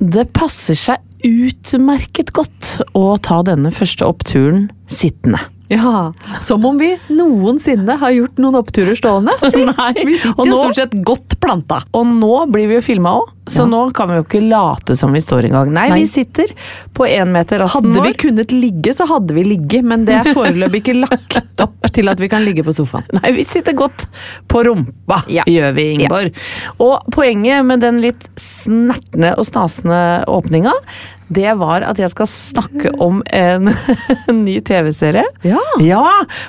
Det passer seg utmerket godt å ta denne første oppturen sittende. Ja, som om vi noensinne har gjort noen oppturer stående. Nei, Vi sitter nå, jo stort sett godt planta. Og nå blir vi jo filma òg, så Ja. nå kan vi jo ikke late som vi står engang. Nei, Nei. vi sitter på énmeterrasten Hadde vi kunnet ligge, så hadde vi ligget, men det er foreløpig ikke lagt opp til at vi kan ligge på sofaen. Nei, vi sitter godt på rumpa, Ja. gjør vi, Ingeborg. Og poenget med den litt snertne og snasende åpninga, det var at jeg skal snakke om en, en ny TV-serie. Ja. Ja,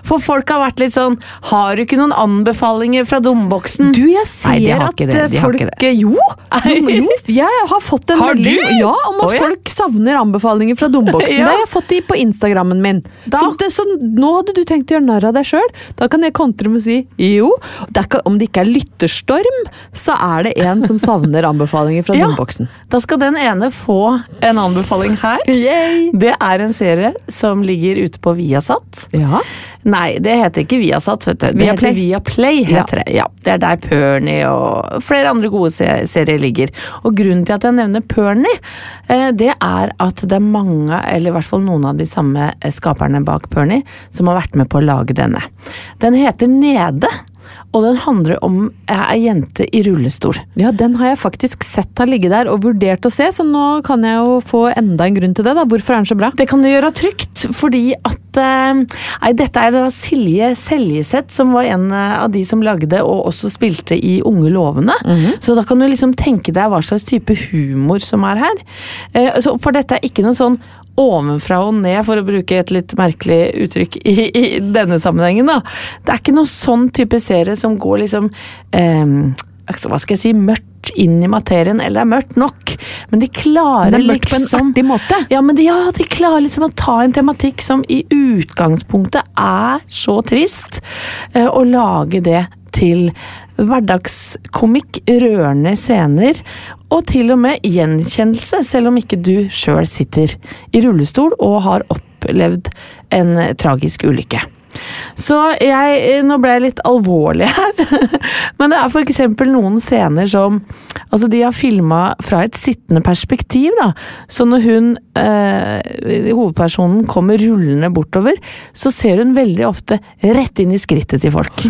for folk har vært litt sånn Har du ikke noen anbefalinger fra dumboksen? Du, jeg ser Nei, at eh, de folk. Jo! jo! Jeg har fått en Har melding ja, om at oh, ja. folk savner anbefalinger fra domboksen. Ja. Det har jeg fått de på Instagrammen min. Da- Så, det, så nå hadde du tenkt å gjøre narr av deg sjøl. Da kan jeg kontre med å si jo. Det ikke, om det ikke er lytterstorm, så er det en som savner anbefalinger fra domboksen. Da skal den ene få en anbefaling her. Yay! Det er en serie som ligger ute på Viasat. Ja. Nei, det heter ikke Viasat, vet du. Det Viaplay. heter Viaplay. Heter det. Ja, det er der Perny og flere andre gode se serier ligger. Og grunnen til at jeg nevner Perny, eh, det er at det er mange, eller i hvert fall noen av de samme eh, skaperne bak Perny, som har vært med på å lage denne. Den heter Nede. Og den handler om ei jente i rullestol. Ja, den har jeg faktisk sett har ligget der og vurdert å se, så nå kan jeg jo få enda en grunn til det. da. Hvorfor er den så bra? Det kan du gjøre trygt, fordi at eh, Nei, dette er da Silje Seljeseth, som var en eh, av de som lagde og også spilte i Unge lovende. Så da kan du liksom tenke deg hva slags type humor som er her. Eh, så for dette er ikke noen sånn ovenfra og ned, for å bruke et litt merkelig uttrykk i, i denne sammenhengen. da. Det er ikke noen sånn type serie som går liksom eh, Hva skal jeg si mørkt inn i materien, eller er mørkt nok. Men de klarer Det er mørkt på en liksom artig måte. ja, men de, ja, de klarer liksom å ta en tematikk som i utgangspunktet er så trist, eh, og lage det til hverdagskomikk, rørende scener, og til og med gjenkjennelse, selv om ikke du sjøl sitter i rullestol og har opplevd en tragisk ulykke. Så jeg, eh, nå ble jeg litt alvorlig her, men det er eksempel noen scener som Altså, de har filma fra et sittende perspektiv, da. Så når hun, eh, hovedpersonen, kommer rullende bortover, så ser hun veldig ofte rett inn i skrittet til folk.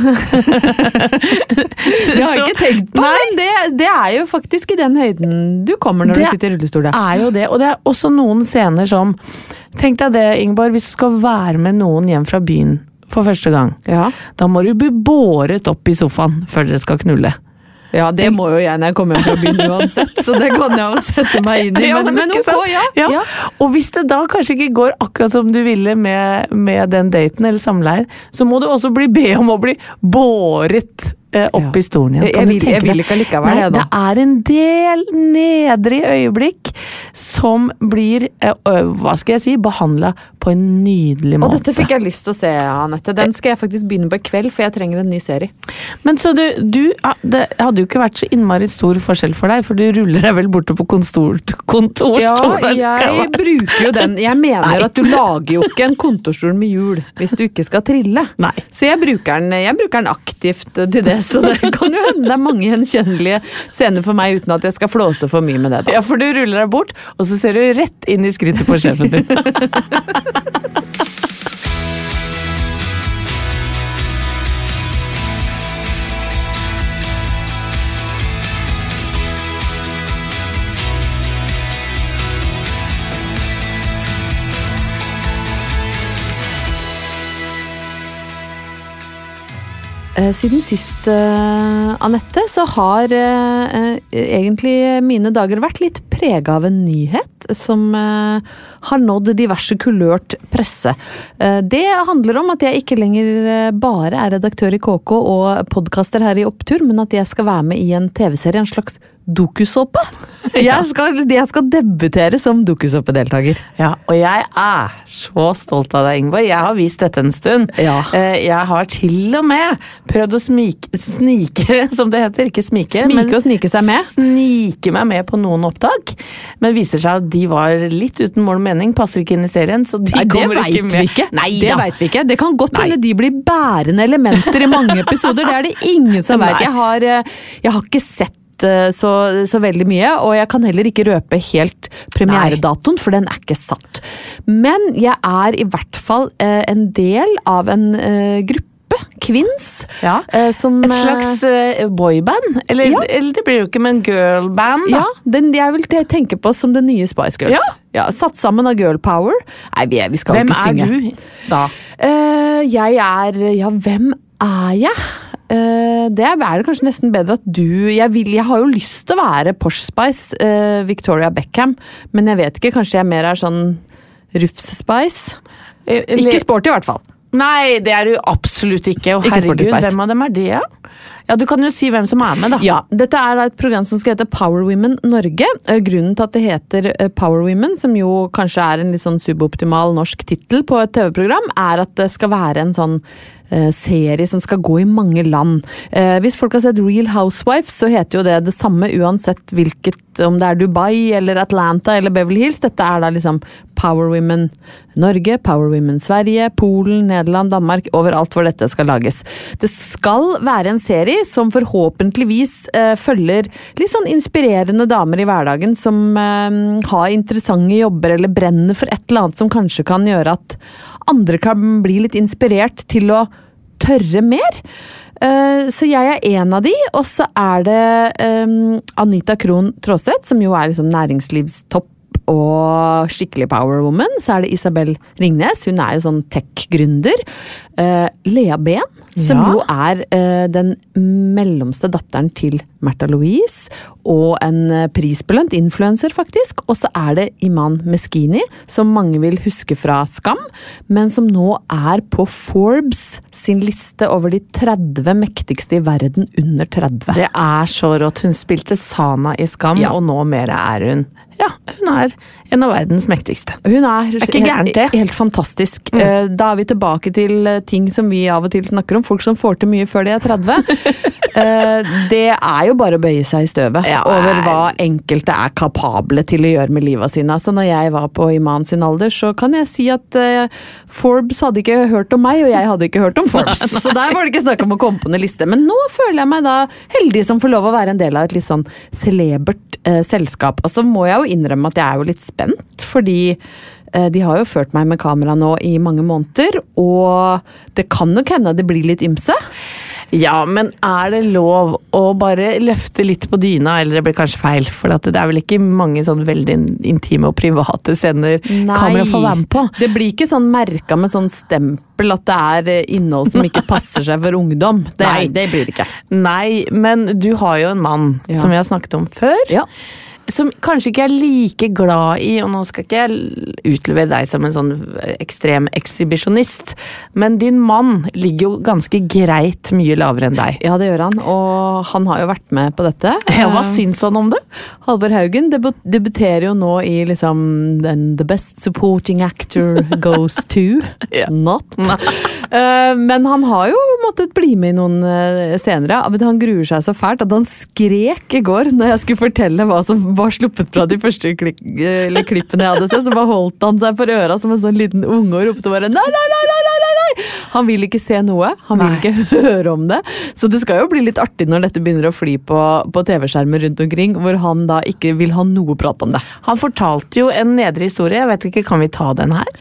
Det har jeg ikke tenkt på, Nei. men det, det er jo faktisk i den høyden du kommer når du sitter i rullestol. Det er jo det, og det er også noen scener som Tenk deg det, Ingeborg, hvis du skal være med noen hjem fra byen for første gang. Ja. Da må du bli båret opp i sofaen før dere skal knulle. ja, det må jo jeg når jeg kommer hjem fra byen uansett, så det kan jeg jo sette meg inn i. Men, men men ok, ja. Ja. Og hvis det da kanskje ikke går akkurat som du ville med, med den daten eller samleien, så må du også bli be om å bli båret opp Ja. i stolen igjen. Kan jeg vil- jeg vil ikke allikevel, det jeg, da. Det er en del nedre øyeblikk som blir, eh, hva skal jeg si, behandla på en nydelig måte. Og dette fikk jeg lyst til å se, Anette. Den skal jeg faktisk begynne på i kveld, for jeg trenger en ny serie. Men så du, du Det hadde jo ikke vært så innmari stor forskjell for deg, for du ruller deg vel borte på kontor, kontorstolen? Ja, jeg bruker jo den. Jeg mener Nei. at du lager jo ikke en kontorstol med hjul hvis du ikke skal trille. Nei. Så jeg bruker, den, jeg bruker den aktivt til det, så det kan jo hende det er mange gjenkjennelige scener for meg uten at jeg skal flåse for mye med det. da. Ja, for du ruller deg bort, og så ser du rett inn i skrittet på sjefen din. Siden sist, eh, Anette, så har eh, eh, egentlig mine dager vært litt prega av en nyhet som eh, har nådd diverse kulørt presse. Eh, det handler om at jeg ikke lenger eh, bare er redaktør i KK og podkaster her i Opptur, men at jeg skal være med i en TV-serie, en slags dokusåpe. Jeg, skal- jeg skal debutere som dokusåpedeltaker. Ja, og jeg er så stolt av deg, Ingeborg. Jeg har vist dette en stund. Ja. Eh, Jeg har til og med prøvd å smike, snike, som det heter. Ikke smike, Smike og snike seg med. Snike meg med på noen opptak. Men viser seg at de var litt uten mål og mening, passer ikke inn i serien, så de Nei, det kommer ikke med. ikke. Nei det veit vi ikke. Det kan godt hende de blir bærende elementer i mange episoder. Det er det ingen som vet. Jeg eh, jeg har ikke sett eh, så, så veldig mye, og jeg kan heller ikke røpe helt premieredatoen, for den er ikke satt. Men jeg er i hvert fall eh, en del av en eh, gruppe, kvinns, Ja. som Et slags boyband? Eller, Ja. eller det blir jo ikke, men girlband, da. ja, den jeg vil tenke på som det nye Spice Girls. Ja. satt sammen av girl power. Nei, vi, vi skal Hvem ikke er du da? Eh, jeg er Ja, hvem er jeg? Eh, det er det kanskje nesten bedre at du jeg, vil, jeg har jo lyst til å være Posh Spice, uh, Victoria Beckham, men jeg vet ikke, kanskje jeg mer er sånn Rufs Spice? Eh, Ikke sporty, i hvert fall. Nei, det er du absolutt ikke. Og herregud, ikke hvem av dem er det? Ja? du kan jo si hvem som er med, da. Ja, Dette er et program som skal hete Power Women Norge. Grunnen til at det heter Power Women, som jo kanskje er en litt sånn suboptimal norsk tittel på et TV-program, er at det skal være en sånn serie som skal gå i mange land. Eh, hvis folk har sett Real Housewives, så heter jo det det samme uansett hvilket, om det er Dubai eller Atlanta eller Beverly Hills. Dette er da liksom Power Women Norge, Power Women Sverige, Polen, Nederland, Danmark, overalt hvor dette skal lages. Det skal være en serie som forhåpentligvis eh, følger litt sånn inspirerende damer i hverdagen som eh, har interessante jobber eller brenner for et eller annet som kanskje kan gjøre at andre kan bli litt inspirert til å tørre mer. Eh, Så jeg er en av de, og så er det eh, Anita Krohn Traaseth, som jo er liksom næringslivstopp og skikkelig power woman. Så er det Isabel Ringnes, hun er jo sånn tech-gründer. Uh, Lea Behn, som Ja. jo er uh, den mellomste datteren til Märtha Louise, og en uh, prisbelønt influenser, faktisk. Og så er det Iman Meskini, som mange vil huske fra Skam, men som nå er på Forbes sin liste over de 30 mektigste i verden under 30. Det er så rått. Hun spilte Sana i Skam, Ja. og nå mer er hun Ja, hun er en av verdens mektigste. Hun er, ikke gærent, det. helt, fantastisk. Mm. Da er vi tilbake til eh, ting som vi av og til snakker om. Folk som får til mye før de er 30. Eh, Det er jo bare å bøye seg i støvet Ja, over hva enkelte er kapable til å gjøre med livet sine. Altså, når jeg var på Iman sin alder, så kan jeg si at eh, Forbes hadde ikke hørt om meg, og jeg hadde ikke hørt om Forbes. Så der var det ikke snakk om å komme på noen liste. Men nå føler jeg meg da heldig som får lov å være en del av et litt sånn celebert eh, selskap. Og så må jeg jo innrømme at jeg er jo litt spent, fordi eh, de har jo ført meg med kamera nå i mange måneder, og det kan nok hende det blir litt ymse. Ja, men er det lov å bare løfte litt på dyna, eller det blir kanskje feil? For det er vel ikke mange sånn veldig intime og private scener kamera får være med på? Det blir ikke sånn merka med sånn stempel at det er eh, innhold som ikke passer seg for ungdom. Det, Nei. det blir det ikke. Nei, men du har jo en mann, Ja. som vi har snakket om før. Ja. Som kanskje ikke er like glad i, og nå skal ikke jeg utlevere deg som en sånn ekstrem ekshibisjonist, men din mann ligger jo ganske greit mye lavere enn deg. Ja, det gjør han, og han har jo vært med på dette. Ja, hva Eh, syns han om det? Halvor Haugen debu debuterer jo nå i liksom den The Best Supporting Actor Goes To. Ja. Not. Eh, men han har jo måttet bli med i noen uh, senere. Han gruer seg så fælt at han skrek i går når jeg skulle fortelle hva som var sluppet fra de første klik eh, eller klippene jeg hadde sett. Så bare holdt han seg for øra som en sånn liten unge og ropte bare nei, nei, nei, nei, nei, nei! Han vil ikke se noe. Han vil ikke høre om det. Så det skal jo bli litt artig når dette begynner å fly på, på TV-skjermer rundt omkring, hvor han da ikke vil ha noe prat om det. Han fortalte jo en nedre historie, jeg vet ikke, kan vi ta den her?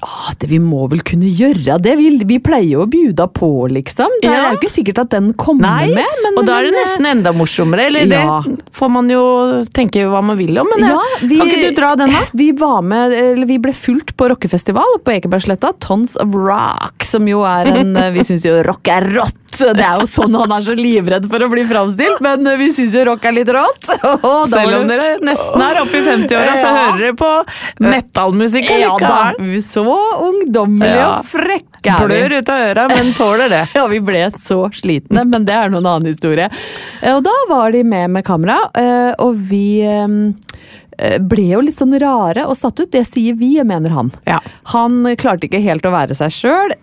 Ja, det, vi må vel kunne gjøre det. Vi, vi pleier jo å bjuda på, liksom. Det er jo ikke sikkert at den kommer Nei, med. Men, og da er det men, eh, nesten enda morsommere, eller Ja. det får man jo tenke hva man vil om, men Ja, vi- kan ikke du dra den da? Vi var med, eller vi ble fulgt på rockefestival på Ekebergsletta. Tons of Rock, som jo er en eh, Vi syns jo rock er rått! Det er jo sånn han er så livredd for å bli framstilt, men vi syns jo rock er litt rått. Oh, Selv om dere nesten er oppe i 50-åra, så Ja. hører dere på metallmusikk Ja allikevel. så ungdommelige Ja. og frekke er vi. Blør ut av øra, men tåler det. Ja, vi ble så slitne, men det er noen annen historie. Og da var de med med kamera, eh, og vi eh, ble jo litt sånn rare og satt ut. Det sier vi, mener han. Ja. Han klarte ikke helt å være seg sjøl,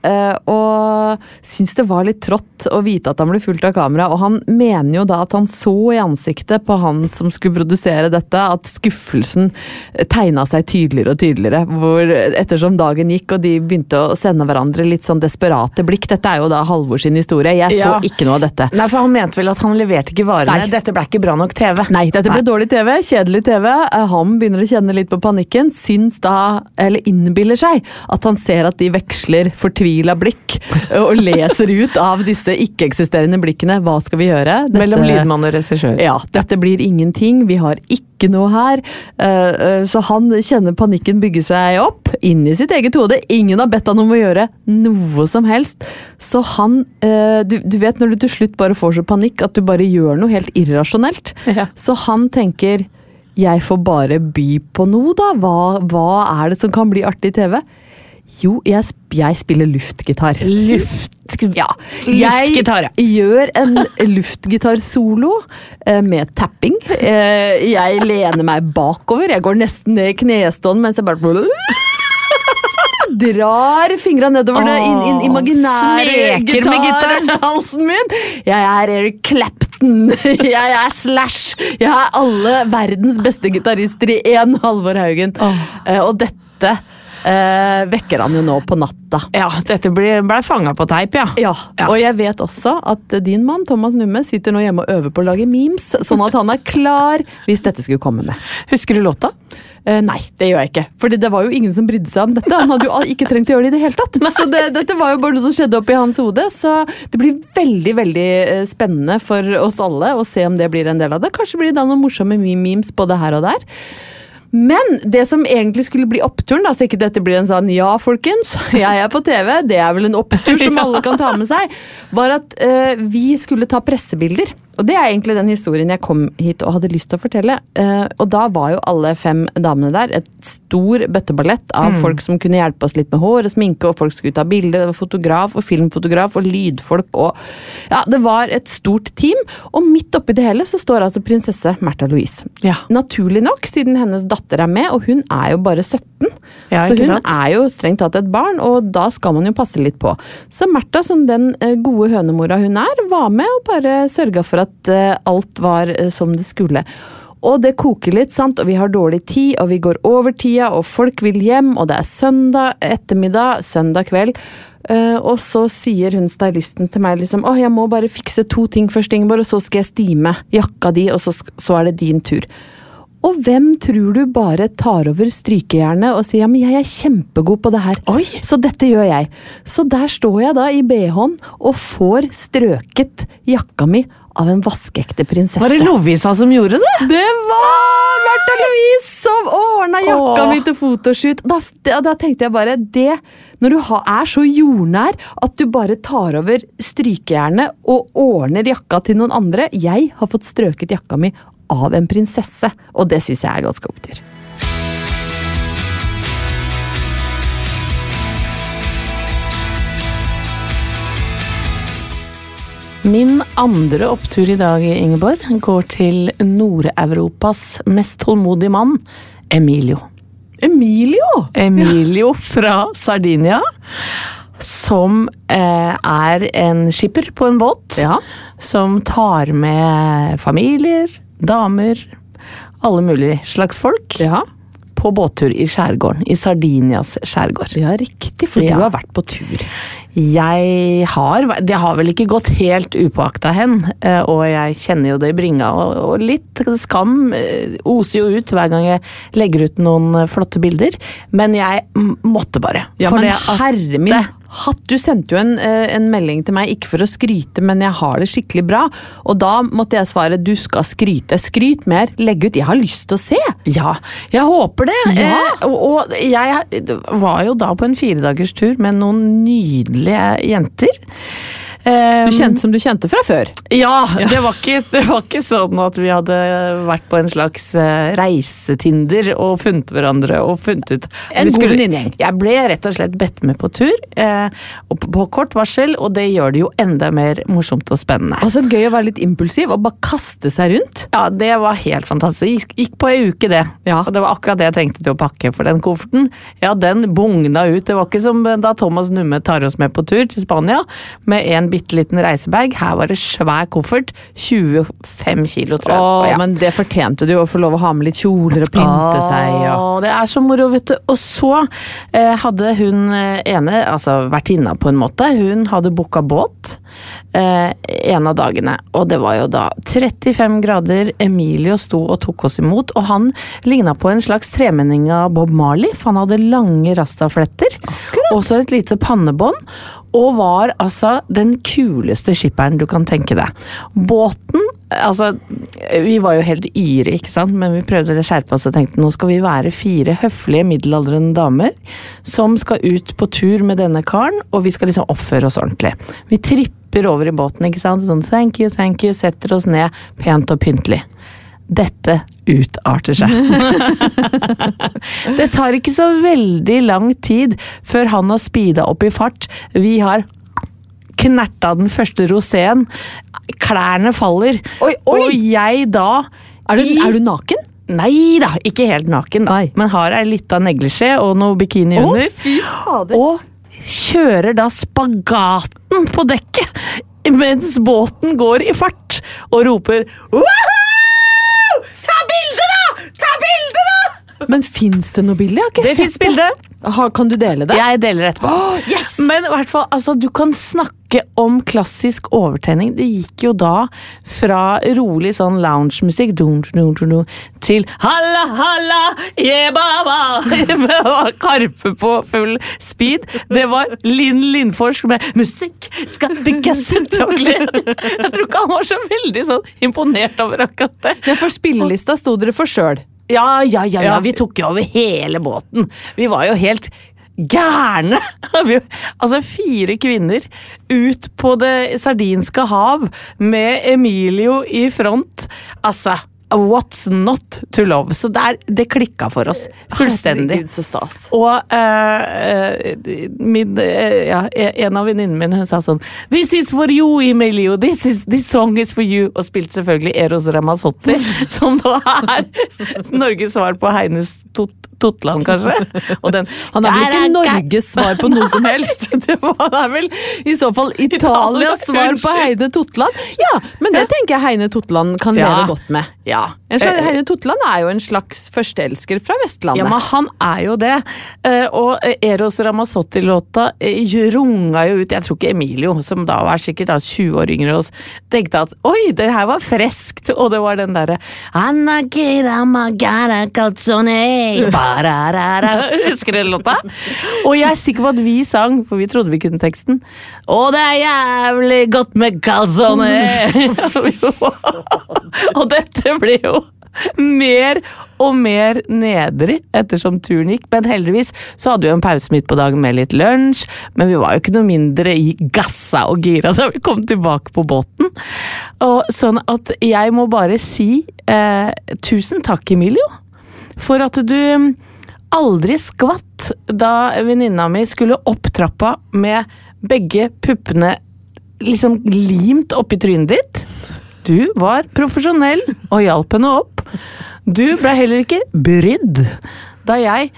og syntes det var litt trått å vite at han ble fulgt av kamera. Og han mener jo da at han så i ansiktet på han som skulle produsere dette, at skuffelsen tegna seg tydeligere og tydeligere. Hvor ettersom dagen gikk og de begynte å sende hverandre litt sånn desperate blikk Dette er jo da Halvor sin historie. Jeg så Ja. ikke noe av dette. Nei, for han mente vel at han leverte ikke varene. Nei. Dette ble ikke bra nok TV. Nei, dette ble dårlig TV, kjedelig TV. Han begynner å kjenne litt på panikken. Syns da, eller innbiller seg, at han ser at de veksler fortvila blikk og leser ut av disse ikke-eksisterende blikkene. Hva skal vi gjøre? Dette- Mellom lydmann og regissør. Ja, dette blir ingenting. Vi har ikke noe her. Så han kjenner panikken bygge seg opp inni sitt eget hode. Ingen har bedt han om å gjøre noe som helst. Så han du, du vet når du til slutt bare får så panikk at du bare gjør noe helt irrasjonelt. Ja. Så han tenker jeg får bare by på noe, da. Hva, hva er det som kan bli artig TV? Jo, jeg, jeg spiller luftgitar. Luft... Ja. Luftgitar, ja. Jeg gjør en luftgitarsolo eh, med tapping. Eh, jeg lener meg bakover. Jeg går nesten ned i knestående mens jeg bare Drar fingra nedover det inn, inn imaginære gitarhalsen min. Jeg er Eric Clapton. Jeg er Slash. Jeg er alle verdens beste gitarister i én Halvor Haugen. Eh, og dette eh, vekker han jo nå på natta. Ja, dette ble, ble fanga på teip, ja. Ja, og jeg vet også at din mann Thomas Numme sitter nå hjemme og øver på å lage memes, sånn at han er klar hvis dette skulle komme med. Husker du låta? Eh, nei, det gjør jeg ikke. Fordi det var jo ingen som brydde seg om dette. Han hadde jo ikke trengt å gjøre det i det hele tatt. Så det, dette var jo bare noe som skjedde oppi hans hode. Så det blir veldig veldig eh, spennende for oss alle å se om det blir en del av det. Kanskje blir det da noen morsomme memes både her og der. Men det som egentlig skulle bli oppturen, da, så ikke dette blir en sånn ja, folkens, jeg er på TV, det er vel en opptur som alle kan ta med seg, var at uh, vi skulle ta pressebilder. Og det er egentlig den historien jeg kom hit og hadde lyst til å fortelle. Uh, og da var jo alle fem damene der et stor bøtteballett av folk som kunne hjelpe oss litt med hår og sminke, og folk skulle ta bilder. Det var fotograf og filmfotograf og lydfolk og Ja, det var et stort team. Og midt oppi det hele så står altså prinsesse Märtha Louise. Ja. Naturlig nok, siden hennes datter er med, og hun er jo bare 17. Ja, så hun sant? er jo strengt tatt et barn, og da skal man jo passe litt på. Så Märtha, som den eh, gode hønemora hun er, var med og bare sørga for at eh, alt var eh, som det skulle. Og det koker litt, sant, og vi har dårlig tid, og vi går over tida, og folk vil hjem, og det er søndag ettermiddag, søndag kveld. Uh, og så sier hun stylisten til meg liksom Å, jeg må bare fikse to ting først, Ingeborg, og så skal jeg stime jakka di, og så, så er det din tur. Og hvem tror du bare tar over strykejernet og sier ja, men jeg er kjempegod på det her, Oi. så dette gjør jeg. Så der står jeg da i BH-en og får strøket jakka mi av en vaskeekte prinsesse. Var det Lovisa som gjorde det? Det var Märtha Louise som ordna jakka mi til fotoshoot! Da, da, tenkte jeg bare det Når du er så jordnær at du bare tar over strykejernet og ordner jakka til noen andre Jeg har fått strøket jakka mi av en prinsesse, og det syns jeg er ganske opptur. Min andre opptur i dag, Ingeborg, går til Nord-Europas mest tålmodige mann, Emilio. Emilio! Emilio fra Sardinia. Som eh, er en skipper på en båt. Ja. Som tar med familier, damer, alle mulige slags folk. Ja. På båttur i skjærgården. I Sardinias skjærgård. Ja, riktig, for Ja. du har vært på tur. Jeg har Det har vel ikke gått helt upåakta hen, eh, og jeg kjenner jo det i bringa. Og, litt skam eh, oser jo ut hver gang jeg legger ut noen eh, flotte bilder, men jeg måtte bare. Ja, For men det at herre min hatt, du sendte jo en, eh, en melding til meg, ikke for å skryte, men jeg har det skikkelig bra. Og da måtte jeg svare du skal skryte. Skryt mer, legg ut. Jeg har lyst til å se! Ja, jeg håper det. Ja. Eh, og, og jeg var jo da på en firedagerstur med noen nydelige jenter. Du kjente som du kjente fra før. Ja, Det, var ikke, det var ikke sånn at vi hadde vært på en slags eh, reisetinder og funnet hverandre og funnet ut En skulle, god venninnegjeng. Jeg ble rett og slett bedt med på tur, eh, og på, kort varsel, og det gjør det jo enda mer morsomt og spennende. Altså Gøy å være litt impulsiv og bare kaste seg rundt. Ja, det var helt fantastisk. Gikk på ei uke, det. Ja. Og det var akkurat det jeg trengte til å pakke. For den kofferten, ja, den bugna ut. Det var ikke som da Thomas Numme tar oss med på tur til Spania med en bitte liten reisebag. Her var det svær koffert. 25 kilo, tror jeg. Åh, ja. Men det fortjente du, å få lov å ha med litt kjoler og pynte seg. Ja. Det er så moro, vet du. Og så eh, hadde hun eh, ene, altså vertinna på en måte, hun hadde booka båt eh, en av dagene. Og det var jo da 35 grader. Emilio sto og tok oss imot, og han ligna på en slags tremenning av Bob Marley, for han hadde lange rastafletter. Og så et lite pannebånd. Og var altså den kuleste skipperen du kan tenke deg. Båten Altså, vi var jo helt yre, ikke sant, men vi prøvde å skjerpe oss og tenkte nå skal vi være fire høflige middelaldrende damer som skal ut på tur med denne karen, og vi skal liksom oppføre oss ordentlig. Vi tripper over i båten, ikke sant, sånn thank you, thank you, setter oss ned pent og pyntelig. Dette utarter seg. det tar ikke så veldig lang tid før han har speeda opp i fart. Vi har knerta den første roséen. Klærne faller. Oi, oi! Og jeg da Er, du, er du naken? Nei da, ikke helt naken, da. Nei. men har ei lita neglisjé og noe bikini Å, under. fy fader. Og kjører da spagaten på dekket mens båten går i fart, og roper Woohoo! Ta bilde, da! Ta bilde, da! Men fins det noe bilde? Jeg har ikke Det sett det. bilde. Kan du dele det? Jeg deler etterpå. yes! Men i hvert fall, altså, du kan snakke om klassisk overtenning. Det gikk jo da fra rolig sånn loungemusikk til halla, halla, jebaba! Karpe på full speed. Det var Linn Lindfors med 'Musikk skal bygges glede'. Jeg tror ikke han var så veldig sånn imponert over akkurat det. Ja, for spillelista sto dere for sjøl. Ja, ja, ja, ja, vi tok jo over hele båten. Vi var jo helt gærne! Altså fire kvinner ut på det sardinske hav med Emilio i front. Altså, what's not to love? Så der, det klikka for oss fullstendig. Herregud, så stas. Og eh, min, eh, ja, en av venninnene mine hun sa sånn This is for you, Emilio. This, is, this song is for you. Og spilte selvfølgelig Eros Ramazzotti, som da er Norges svar på Heines Tot Totland, kanskje. Den Han er vel ikke Norges svar på noe som helst? Det er vel i så fall Italias svar på Heine Totland? Ja, men det tenker jeg Heine Totland kan Ja. leve godt med. Ja. Slags, Eh, Heine Totland er jo en slags førsteelsker fra Vestlandet. Ja, men han er jo det. Eh, Og Eros Ramazzotti-låta eh, runga jo ut Jeg tror ikke Emilio, som da var sikkert da 20 år yngre enn oss, tenkte at oi, det her var freskt, og det var den derre Anna gira magara calzone Husker dere låta? Og jeg er sikker på at vi sang, for vi trodde vi kunne teksten. Å, det er jævlig godt med calzone! og dette ble jo mer og mer nedrig ettersom turen gikk. Men heldigvis så hadde vi en pause midt på dagen med litt lunsj. Men vi var jo ikke noe mindre i gassa og gira da vi kom tilbake på båten. Og sånn at jeg må bare si eh, tusen takk, Emilio, for at du aldri skvatt da venninna mi skulle opp trappa med begge puppene liksom limt oppi trynet ditt. Du var profesjonell og hjalp henne opp. Du ble heller ikke brydd da jeg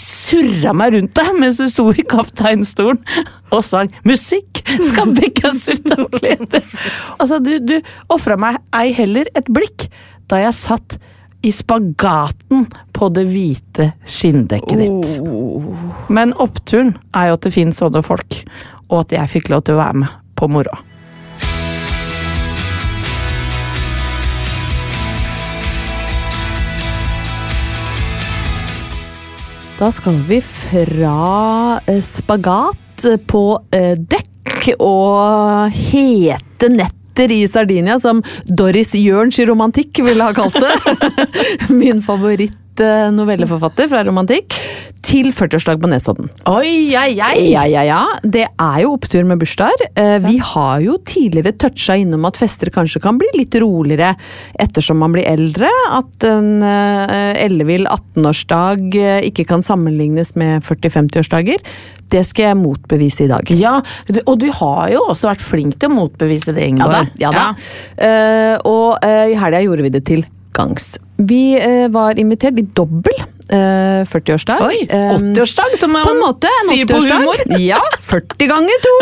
surra meg rundt deg mens du sto i kapteinstolen og sang 'Musikk skal bygges ut av glede'. Altså, du, du ofra meg ei heller et blikk da jeg satt i spagaten på det hvite skinndekket ditt. Men oppturen er jo at det finnes sånne folk, og at jeg fikk lov til å være med på moroa. Da skal vi fra eh, spagat på eh, dekk og hete netter i Sardinia, som Doris Jørns romantikk ville ha kalt det. Min favoritt-novelleforfatter fra romantikk. Til 40-årsdag på Nesodden. Oi, ei, ei! Ja, ja, ja. Det er jo opptur med bursdager. Eh, Vi har jo tidligere toucha innom at fester kanskje kan bli litt roligere ettersom man blir eldre. At en eh, ellevill 18-årsdag eh, ikke kan sammenlignes med 40-50-årsdager. Det skal jeg motbevise i dag. Ja, og du har jo også vært flink til å motbevise det, Ja da. Ja da. Eh, og uh, i helga gjorde vi det til gangs. Vi eh, var invitert i dobbel eh, 40-årsdag. Oi, Eh, 80-årsdag, som man på en måte. En sier på 80-årsdag. humor. Ja, 40 ganger to!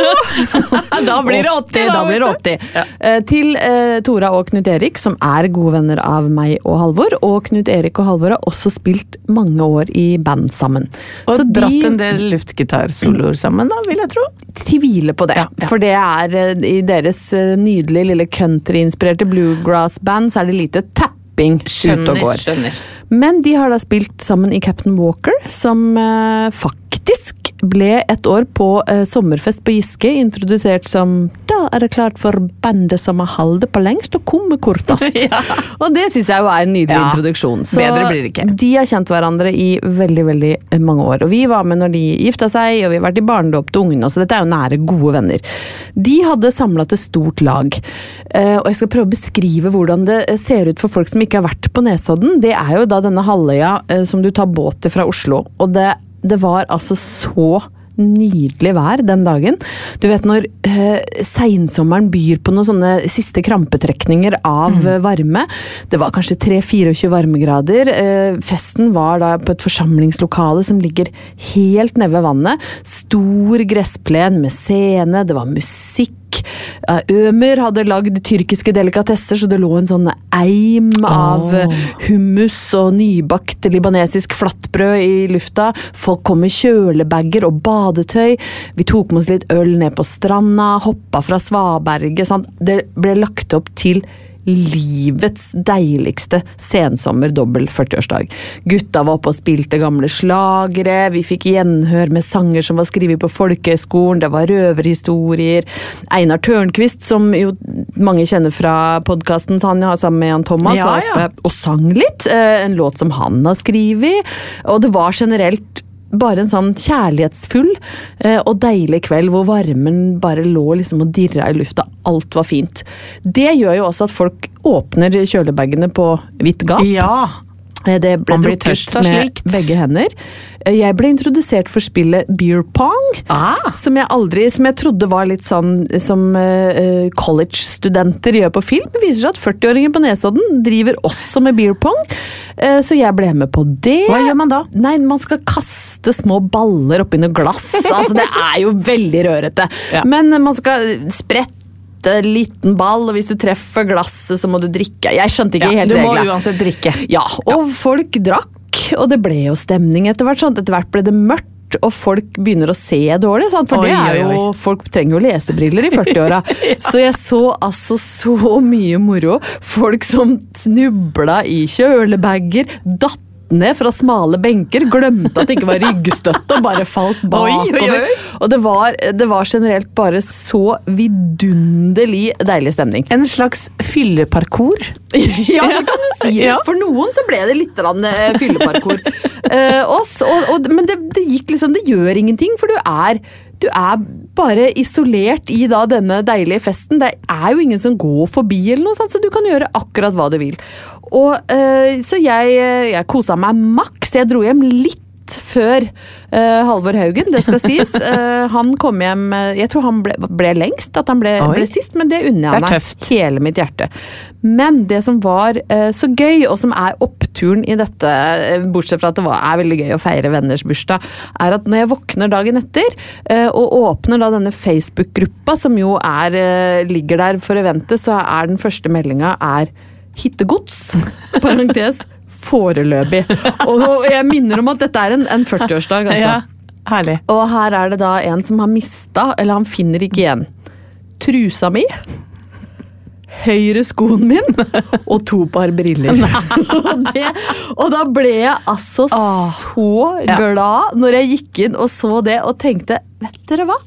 Da blir det 80, da, Da blir det vet 80. Eh, til eh, Tora og Knut Erik, som er gode venner av meg og Halvor. Og Knut Erik og Halvor har også spilt mange år i band sammen. Og Så dratt de en del luftgitarsoloer sammen, da, vil jeg tro. tviler på det. Ja, ja. For det er eh, i deres eh, nydelige lille countryinspirerte bluegrass-band, så er det lite tapping ute og går. skjønner. Men de har da spilt sammen i Captain Walker, som eh, faktisk ble et år på eh, sommerfest på Giske introdusert som Da er det klart for bandet som har holdt på lengst og kommet kortest. Ja. Og det syns jeg jo er en nydelig Ja, introduksjon. Så de har kjent hverandre i veldig veldig eh, mange år. Og vi var med når de gifta seg, og vi har vært i barnedåp til ungene, så dette er jo nære, gode venner. De hadde samla til stort lag. Eh, Og jeg skal prøve å beskrive hvordan det eh, ser ut for folk som ikke har vært på Nesodden. Det er jo da denne halvøya eh, som du tar båt til fra Oslo. Og det, det var altså så nydelig vær den dagen. Du vet når eh, seinsommeren byr på noen sånne siste krampetrekninger av mm. varme. Det var kanskje 3-24 varmegrader. Eh, festen var da på et forsamlingslokale som ligger helt nede ved vannet. Stor gressplen med scene, det var musikk. Eh, Ømer hadde lagd tyrkiske delikatesser, så det lå en sånn eim av oh. hummus og nybakt libanesisk flatbrød i lufta. Folk kom med kjølebager og badetøy. Vi tok med oss litt øl ned på stranda, hoppa fra svaberget. Sant? Det ble lagt opp til livets deiligste sensommer dobbel 40-årsdag. Gutta var oppe og spilte gamle slagere, vi fikk gjenhør med sanger som var skrevet på folkehøyskolen, det var røverhistorier. Einar Tørnquist, som jo mange kjenner fra podkasten han har sammen med Jan Thomas, Ja, var oppe og sang litt. eh, En låt som han har skrevet. Og det var generelt bare en sånn kjærlighetsfull eh, og deilig kveld hvor varmen bare lå liksom og dirra i lufta. Alt var fint. Det gjør jo også at folk åpner kjølebagene på vidt gap. Ja. Eh, Det ble Man drukket med slikt. begge hender. Eh, Jeg ble introdusert for spillet beer pong. Ah. Som jeg aldri, som jeg trodde var litt sånn som uh, college-studenter gjør på film. Det viser seg at 40-åringen på Nesodden driver også med beer pong. uh, så jeg ble med på det. Hva gjør man da? Nei, man skal kaste små baller oppi noe glass. altså, det er jo veldig rørete. Ja. Men man skal sprette liten ball, og hvis du treffer glasset, så må du drikke. Jeg skjønte ikke Ja, helt du må reglene. uansett drikke. Ja, og folk drakk, og det ble jo stemning etter hvert. Sånn. Etter hvert ble det mørkt. Og folk begynner å se dårlig, sant? for Oi, det er jo, oi. folk trenger jo lesebriller i 40-åra. Så jeg så altså så mye moro. Folk som snubla i kjølebager, datt ned fra smale benker, glemte at det ikke var ryggstøtte og bare falt bakover. Og det var, det var generelt bare så vidunderlig deilig stemning. En slags fylleparkour. ja, det kan du si. Ja. For noen så ble det litt eh, fylleparkour. Eh, og, og, men det, det gikk liksom Det gjør ingenting, for du er du er bare isolert i da denne deilige festen. Det er jo ingen som går forbi, eller noe sånt, så du kan gjøre akkurat hva du vil. Og, eh, så jeg, jeg kosa meg maks. Jeg dro hjem litt før uh, Halvor Haugen, det skal sies. Uh, han kom hjem Jeg tror han ble, ble lengst, at han ble, ble sist, men det unner jeg meg hele mitt hjerte. Men det som var uh, så gøy, og som er oppturen i dette, bortsett fra at det var, er veldig gøy å feire venners bursdag, er at når jeg våkner dagen etter og åpner da denne Facebook-gruppa, som jo er, ligger der for å vente, så er den første meldinga er hittegods. Parentes foreløpig. Og jeg minner om at dette er en, en 40-årsdag, altså. Ja, herlig. Og her er det da en som har mista, eller han finner ikke igjen, trusa mi, høyre skoen min og to par briller. og, det, og da ble jeg altså så Ja. glad når jeg gikk inn og så det og tenkte, vet dere hva?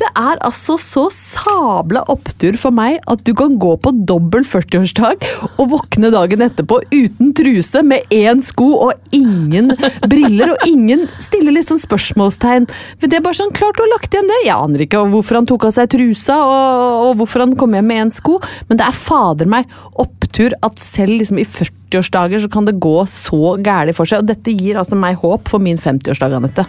Det er altså så sabla opptur for meg at du kan gå på dobbel 40-årsdag og våkne dagen etterpå uten truse, med én sko og ingen briller, og ingen stiller liksom spørsmålstegn. Men det er bare sånn, klart du har lagt igjen det. Jeg aner ikke hvorfor han tok av seg trusa, og, og hvorfor han kom hjem med én sko, men det er fader meg opptur at selv liksom i 40-årsdager så kan det gå så gærent for seg, og dette gir altså meg håp for min 50-årsdag, Anette.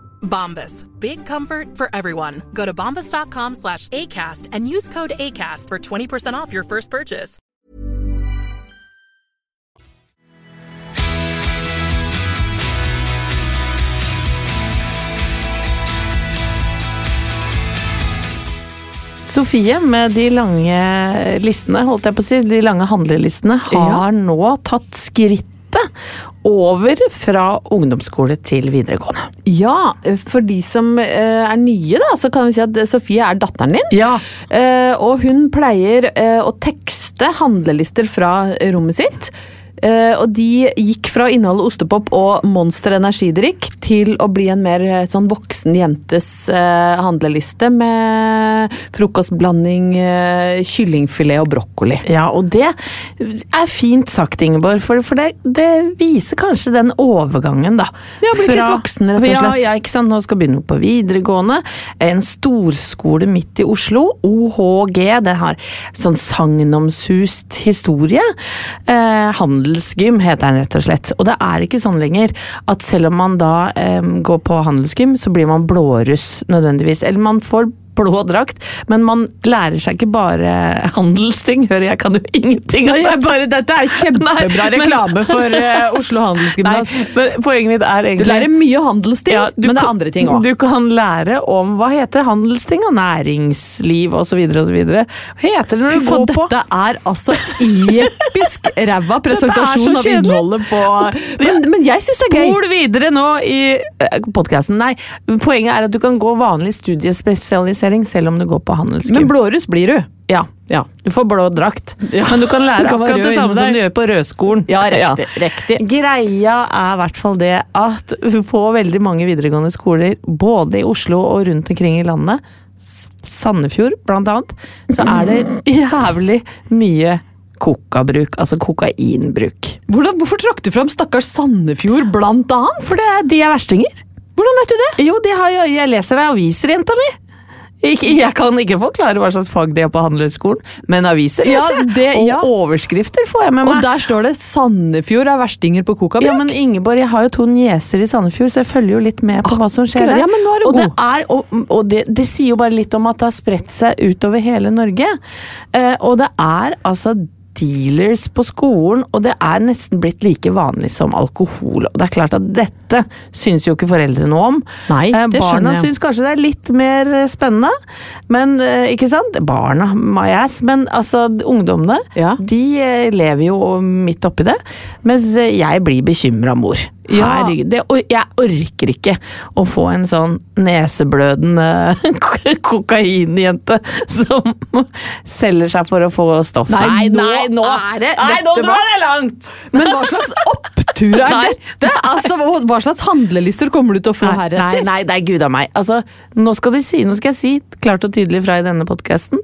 Bombas. Big comfort for everyone. Go to bombas.com slash ACAST and use code ACAST for 20% off your first purchase. Sofie med de lange listene, holdt jeg på å si, de lange handlelistene, har nå tatt skrittet over fra ungdomsskole til videregående. Ja, for de som eh, er nye, da, så kan vi si at Sofie er datteren din. Ja. Eh, og hun pleier eh, å tekste handlelister fra rommet sitt. Eh, og de gikk fra å inneholde ostepop og Monster energidrikk til å bli en mer eh, sånn voksen jentes eh, handleliste med frokostblanding, kyllingfilet og brokkoli. Ja, og det er fint sagt, Ingeborg, for, for det, det viser kanskje den overgangen, da. Ja, blitt litt voksen, rett og slett. Ja, ja, ikke sant. Nå skal begynne på videregående. En storskole midt i Oslo, OHG, det har sånn sagnomsust historie. Eh, handelsgym heter den rett og slett. Og det er ikke sånn lenger at selv om man da eh, går på handelsgym, så blir man blåruss nødvendigvis. Eller man får blå drakt, men man lærer seg ikke bare handelsting. Hør, jeg kan jo ingenting av det! bare, dette er kjempebra Nei, men- reklame for uh, Oslo Handelsgymnas. poenget mitt er Du lærer mye handelsting, Ja, men det er andre ting òg. Du kan lære om hva heter handelsting og næringsliv osv. osv. Hva heter det når du går går på dette er altså episk ræva presentasjon av innholdet på Men, men jeg syns det er gøy. Spol videre nå i podkasten. Nei, poenget er at du kan gå vanlig studiespesialisering selv om du går på handelsgym. Men blåruss blir du. Ja. Ja. Du får blå drakt, Ja. men du kan lære Du kan akkurat det samme som du gjør på rødskolen. Ja, riktig. riktig. Greia er i hvert fall det at på veldig mange videregående skoler, både i Oslo og rundt omkring i landet, Sandefjord blant annet, så er det jævlig mye kokabruk, altså kokainbruk. Hvordan, hvorfor trakk du fram stakkars Sandefjord blant annet? For det de er verstinger. Hvordan vet du det? Jo, de har jeg leser deg i aviser, jenta mi. Ikke, jeg kan ikke forklare hva slags fag de har på handelsskolen, men aviser Ja, jeg. det- Og ja. overskrifter får jeg med meg. Og der står det 'Sandefjord er verstinger på kokabruk'. Ja, men Ingeborg, jeg har jo to nieser i Sandefjord, så jeg følger jo litt med på hva som skjer der. Ja, men nå er det og god. det, er, og, og det, det sier jo bare litt om at det har spredt seg utover hele Norge. Eh, og det er altså dealers på skolen, og det er nesten blitt like vanlig som alkohol. Og det er klart at dette syns jo ikke foreldre noe om. Nei, Eh, det Barna skjønner jeg. syns kanskje det er litt mer eh, spennende, men eh, ikke sant? Barna, my ass. Men altså, ungdommene, Ja. de lever jo midt oppi det. Mens jeg blir bekymra mor. Ja. Herregud, det, jeg orker ikke å få en sånn neseblødende kokainjente som selger seg for å få stoff. Nei, nå er det- Nei, nå drar det langt! Men hva slags opptur er Nei. dette? Altså, hva- slags handlelister kommer du til å få Nei, heretter? nei, nei, det er gud av meg. Altså, nå skal, de si, nå skal jeg si klart og tydelig fra i denne podkasten.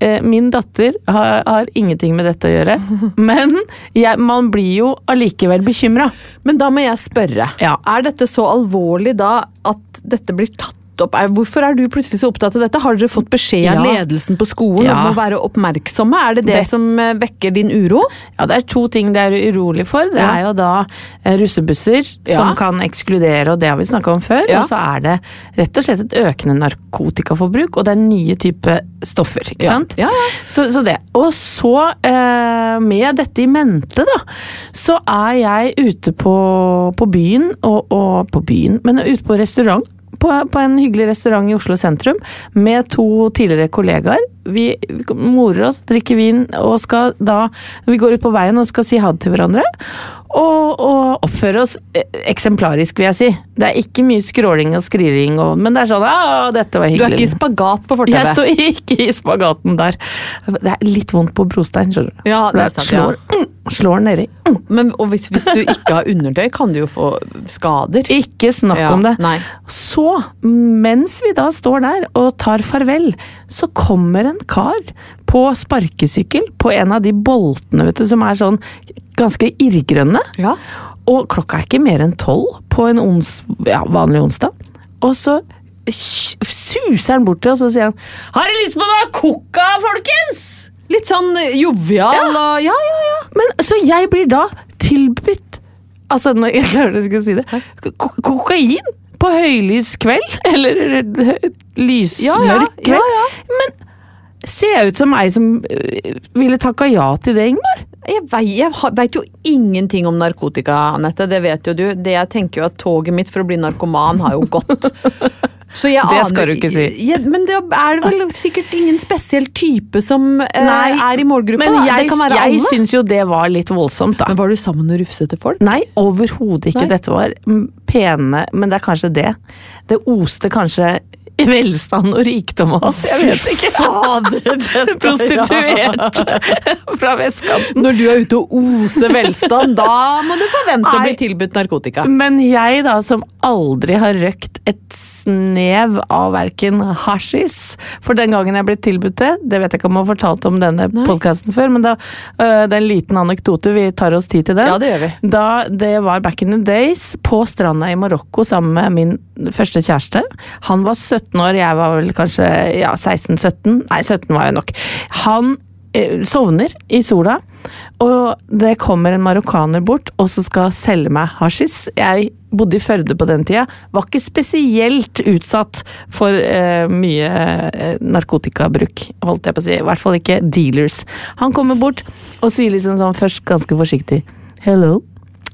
Eh, min datter har, har ingenting med dette å gjøre, men jeg, man blir jo allikevel bekymra. Men da må jeg spørre. Ja. Er dette så alvorlig da at dette blir tatt opp? Er, hvorfor er du plutselig så opptatt av dette? Har dere fått beskjed av Ja. ledelsen på skolen Ja. om å være oppmerksomme? Er det det, Det- som eh, vekker din uro? Ja, Det er to ting det er urolig for. Det Ja. er jo da eh, russebusser som kan ekskludere, og det har vi snakka om før. Og så er det rett og slett et økende narkotikaforbruk, og det er nye typer stoffer. ikke sant? Ja, ja. Så, så det. Og så, eh, med dette i mente, da, så er jeg ute på, på byen, og, og på byen, men ute på restaurant. På, på en hyggelig restaurant i Oslo sentrum med to tidligere kollegaer. Vi, vi morer oss, drikker vin og skal da Vi går ut på veien og skal si ha det til hverandre. Og, og oppføre oss eh, eksemplarisk, vil jeg si. Det er ikke mye skråling og skriring, og, men det er sånn dette var Du er ikke i spagat på Jeg fortauet? står ikke i spagaten der. Det er litt vondt på brostein, skjønner du. Ja, det er sant, ja. slår, mm, slår nedi. Mm. Men hvis, hvis du ikke har undertøy, kan du jo få skader. Ikke snakk Ja, om det. nei. Så, mens vi da står der og tar farvel, så kommer en kar på sparkesykkel på en av de boltene vet du, som er sånn ganske irrgrønne. Ja. Og klokka er ikke mer enn tolv på en ons, ja, vanlig onsdag. Og så suser han bort til oss og sier han, 'Har dere lyst på noe coca, folkens?' Litt sånn jovial jovial og Ja, ja, ja. Men så jeg blir da tilbudt Altså, når jeg klarer ikke å si det ko Kokain på høylys kveld? Eller eh, lysmørk Ja, ja, ja, ja. Men ser jeg ut som ei som øh, ville takka ja til det, Ingmar? Jeg vei- veit jo ingenting om narkotika, Anette. Det vet jo du. Det jeg tenker jo at toget mitt for å bli narkoman har jo gått. Så jeg Det aner- skal du ikke si. Ja, men det er vel sikkert ingen spesiell type som eh, Nei, er i målgruppa. Men jeg, være jeg syns jo det var litt voldsomt, da. Men var du sammen med rufsete folk? Nei, overhodet ikke. Nei. Dette var pene Men det er kanskje det. Det oste kanskje velstand og rikdom av oss. Jeg vet ikke. Prostituert fra vestkanten. Når du er ute og oser velstand, da må du forvente å bli tilbudt narkotika. Men jeg da, som aldri har røkt et snev av verken hasjis For den gangen jeg ble tilbudt det, det vet jeg ikke om jeg har fortalt om denne podkasten før, men da, øh, det er en liten anekdote, vi tar oss tid til den. Ja, det gjør vi. Da det var back in the days, på stranda i Marokko sammen med min første kjæreste. Han var 17 år, jeg var vel kanskje ja, 16-17. Nei, 17 var jeg nok. Han øh, sovner i sola, Og det kommer en marokkaner bort og så skal selge meg hasjis. Jeg bodde i Førde på den tida. Var ikke spesielt utsatt for eh, mye eh, narkotikabruk, holdt jeg på å si. I hvert fall ikke dealers. Han kommer bort og sier liksom sånn først ganske forsiktig Hello.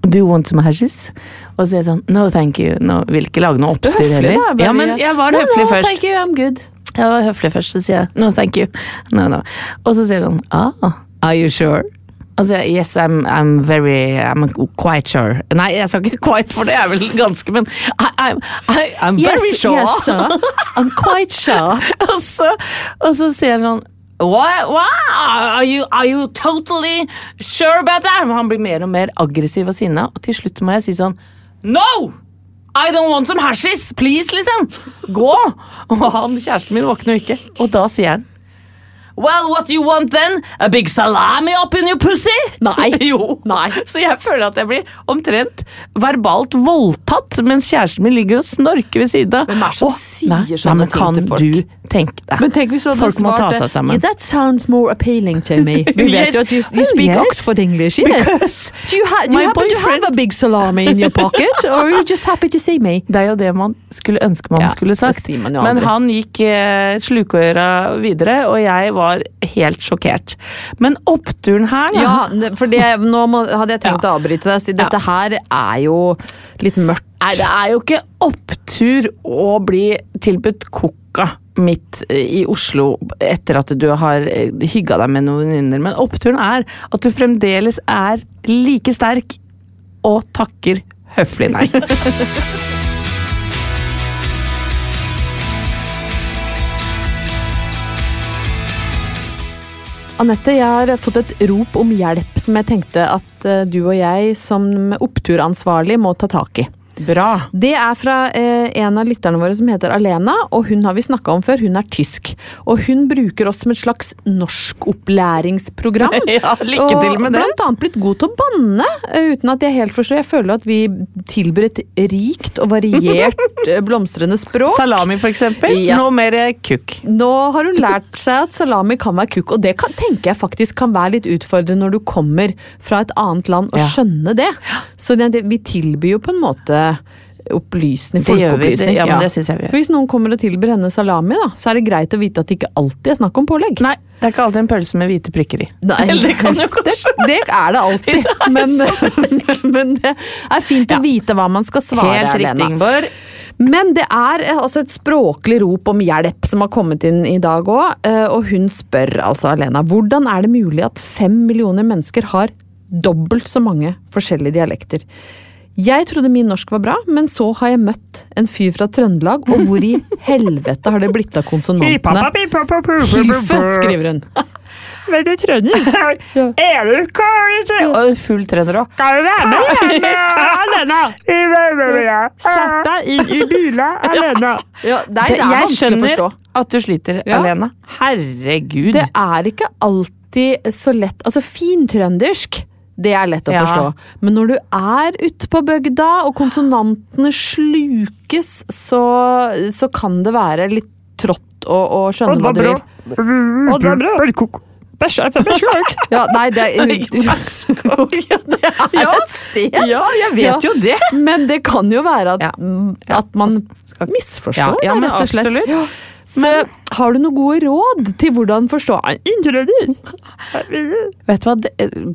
Do you want some hashes? Og så sier jeg sånn No, thank you. No, vil ikke lage noe oppstyr heller. da. Ja, men jeg var No, høflig no, først. Thank you, I'm good. Jeg var høflig først, så sier jeg no, thank you. No, no. Og så sier han ah, are you sure? Og så sier jeg yes, I'm, I'm very I'm quite sure. Nei, jeg sa ikke quite, for det er vel ganske, men I, I'm, I, I'm very sure. yes, sir. I'm quite sure. og, så, og så sier han sånn What? What? Are, you, are you totally sure about that? Han blir mer og mer aggressiv og sinna, og til slutt må jeg si sånn No! I don't want some hashes! Please, liksom! Gå! Og han kjæresten min våkner ikke, og da sier han Well, what do you want then? A big salami up in your pussy? Nei. jo. Nei. Så jeg føler at jeg blir omtrent verbalt voldtatt mens kjæresten min ligger og snorker ved siden av. Hvem er det som Åh, sier nei, sånne nei, ting til folk? du tenke deg? Men tenk hvis du hadde Folk må ta seg sammen. Yeah, that sounds more appealing to me. Vi vet Yes. jo at you, you Oh, yes. Oxford English, yes. Because do you, ha do you happen to have a big salami in your pocket, or are you just happy to see me? Det er jo det man skulle ønske man Ja, skulle sagt. man Men han gikk eh, slukøra videre, og jeg var helt sjokkert. Men oppturen her, da Ja, for det, nå må, hadde jeg tenkt å avbryte deg, siden dette her er jo litt mørkt. Nei, det er jo ikke opptur å bli tilbudt coca midt i Oslo etter at du har eh, hygga deg med noen venninner, men oppturen er at du fremdeles er like sterk og takker høflig nei. Anette, jeg har fått et rop om hjelp som jeg tenkte at eh, du og jeg som oppturansvarlig må ta tak i. Bra. Det er fra eh, en av lytterne våre som heter Alena, og hun har vi snakka om før. Hun er tysk. Og hun bruker oss som et slags norskopplæringsprogram. Ja, lykke til med det. Blant annet blitt god til å banne, eh, uten at jeg helt forstår. Jeg føler at vi tilbyr et rikt og variert eh, blomstrende språk. Salami, for eksempel. Ja. Nå mer kukk. Nå har hun lært seg at salami kan være kukk, og det kan, tenker jeg faktisk kan være litt utfordrende når du kommer fra et annet land og Ja. skjønne det. Så det, vi tilbyr jo på en måte det- folkeopplysning. ja, men det synes jeg vi gjør. For hvis noen kommer og tilbyr henne salami, da, så er det greit å vite at det ikke alltid er snakk om pålegg. Nei, det er ikke alltid en pølse med hvite prikker i. Nei, det det, det er det alltid, men, men det er fint å vite hva man skal svare, Helt riktig. Ingeborg. Men det er eh, altså et språklig rop om hjelp som har kommet inn i dag òg, og hun spør altså Alena hvordan er det mulig at fem millioner mennesker har dobbelt så mange forskjellige dialekter? Jeg trodde min norsk var bra, men så har jeg møtt en fyr fra Trøndelag, og hvor i helvete har det blitt av konsonantene? Hilfe, skriver hun. Men du trønder? Er du kål? Full trønder òg. Skal du være med alene? Sett deg inn i bilen, Alena. Ja, nei, det er Jeg vanskelig å skjønner at du sliter, Ja. Alena. Herregud. Det er ikke alltid så lett Altså, fintrøndersk, det er lett å Ja. forstå. Men når du er ute på bygda, og konsonantene slukes, så, så kan det være litt trått å, å skjønne hva du vil. Ja, nei, det er, ja, det er Ja. et sted. Ja, jeg vet Ja. jo det. Men det kan jo være at, Ja. at man misforstår, Ja, ja, men rett og slett. absolutt. Ja. Så har du noen gode råd til hvordan forstå Vet du hva,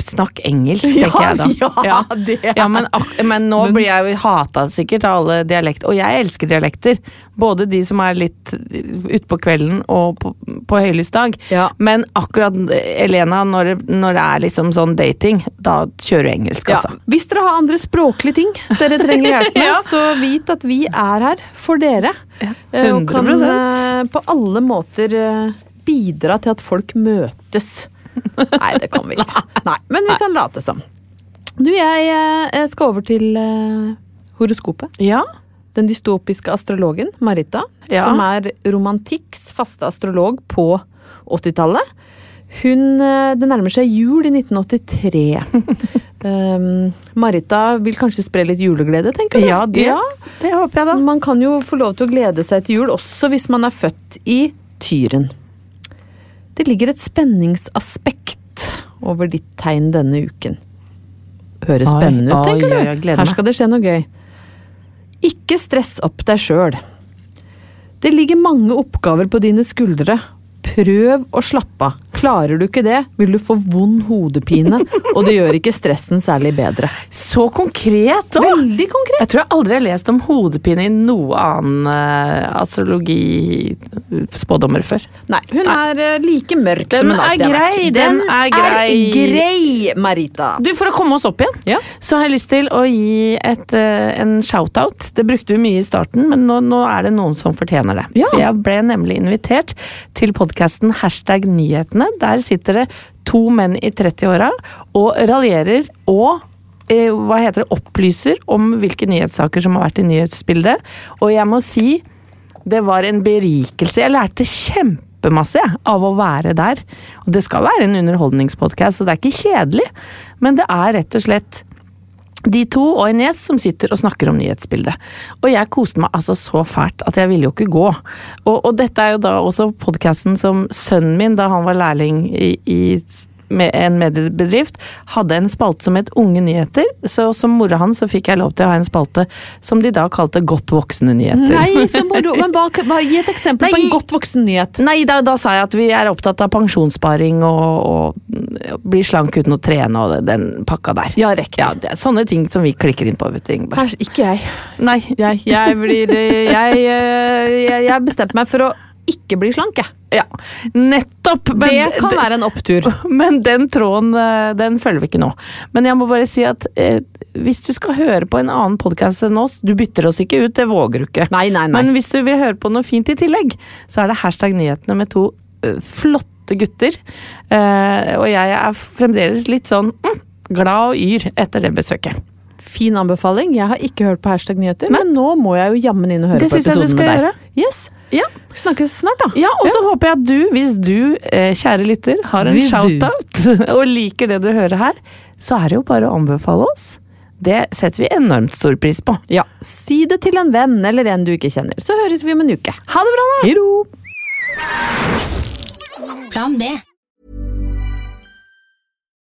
snakk engelsk, tenker jeg da. Ja, det er Ja, men, men nå blir jeg jo hata sikkert av alle dialekter, og jeg elsker dialekter. Både de som er litt utpå kvelden og på, på høylys dag. Ja. Men akkurat Elena, når, det- når det er liksom sånn dating, da kjører du engelsk, Ja. altså. Hvis dere har andre språklige ting dere trenger hjelp med, Ja. så vit at vi er her for dere. Ja, Og kan 100%. eh, på alle måter eh, bidra til at folk møtes. Nei, det kan vi ikke. Nei, men vi kan late som. Du, jeg eh, skal over til eh, horoskopet. Ja. Den dystopiske astrologen Marita, Ja. som er romantikks faste astrolog på 80-tallet. Hun, eh, Det nærmer seg jul i 1983. um, Marita vil kanskje spre litt juleglede, tenker du? Ja, det, det håper jeg da. Man kan jo få lov til å glede seg til jul, også hvis man er født i Tyren. Det ligger et spenningsaspekt over ditt tegn denne uken. Høres Oi, spennende ut, tenker du? oi, jeg Her skal det skje noe gøy. Ikke stress opp deg sjøl. Det ligger mange oppgaver på dine skuldre. Prøv å slappe av. Klarer du ikke det, vil du få vond hodepine, og det gjør ikke stressen særlig bedre. Så konkret Da. Veldig konkret! Jeg tror jeg aldri har lest om hodepine i noe annen uh, astrologi-spådommer før. Nei, hun er eh, like mørk Den som hun alltid grei, har vært. grei, den er grei. grei, Marita. Du, For å komme oss opp igjen, Ja. så har jeg lyst til å gi et, uh, en shout-out. Det brukte vi mye i starten, men nå, nå er det noen som fortjener det. Ja. Jeg ble nemlig invitert til podkasten Hashtag nyhetene. Der sitter det to menn i 30-åra og raljerer og eh, hva heter det, opplyser om hvilke nyhetssaker som har vært i nyhetsbildet. Og jeg må si det var en berikelse. Jeg lærte kjempemasse jeg, av å være der. Og det skal være en underholdningspodkast, så det er ikke kjedelig. Men det er rett og slett de to og en gjest som sitter og snakker om nyhetsbildet. Og jeg koste meg altså så fælt at jeg ville jo ikke gå. Og, og dette er jo da også podkasten som sønnen min, da han var lærling i, i en mediebedrift, hadde en spalte som het Unge nyheter. Så som mora hans så fikk jeg lov til å ha en spalte som de da kalte Godt voksne nyheter. Nei, så moro. Men bare, bare, gi et eksempel på en godt voksen nyhet. Nei, da, da sa jeg at vi er opptatt av pensjonssparing og, og bli slank uten å trene og den pakka der. Ja, riktig. Ja, det er sånne ting som vi klikker inn på, vet du, Ingeborg. Ikke jeg. Nei, Jeg, jeg blir Jeg, jeg, jeg bestemte meg for å ikke bli slank, jeg. ja, nettopp! Men, Det kan være en opptur. Men den tråden, eh, den følger vi ikke nå. Men jeg må bare si at eh, hvis du skal høre på en annen podkast enn oss, du bytter oss ikke ut, det våger du ikke. Nei, nei, nei. Men hvis du vil høre på noe fint i tillegg, så er det hashtag nyhetene med to uh, flotte gutter. Uh, og jeg er fremdeles litt sånn mm, glad og yr etter det besøket. Fin anbefaling. Jeg har ikke hørt på hashtag nyheter, men nå må jeg jo jammen inn og høre Det på synes jeg du episoden skal med deg. gjøre. Yes. Ja. Snakkes snart, da. Ja, og så håper jeg at du, hvis du, eh, kjære lytter, har en shout-out og liker det du hører her, så er det jo bare å anbefale oss. Det setter vi enormt stor pris på. Ja, Si det til en venn eller en du ikke kjenner, så høres vi om en uke. Ha det bra, da! Hei! Plan B.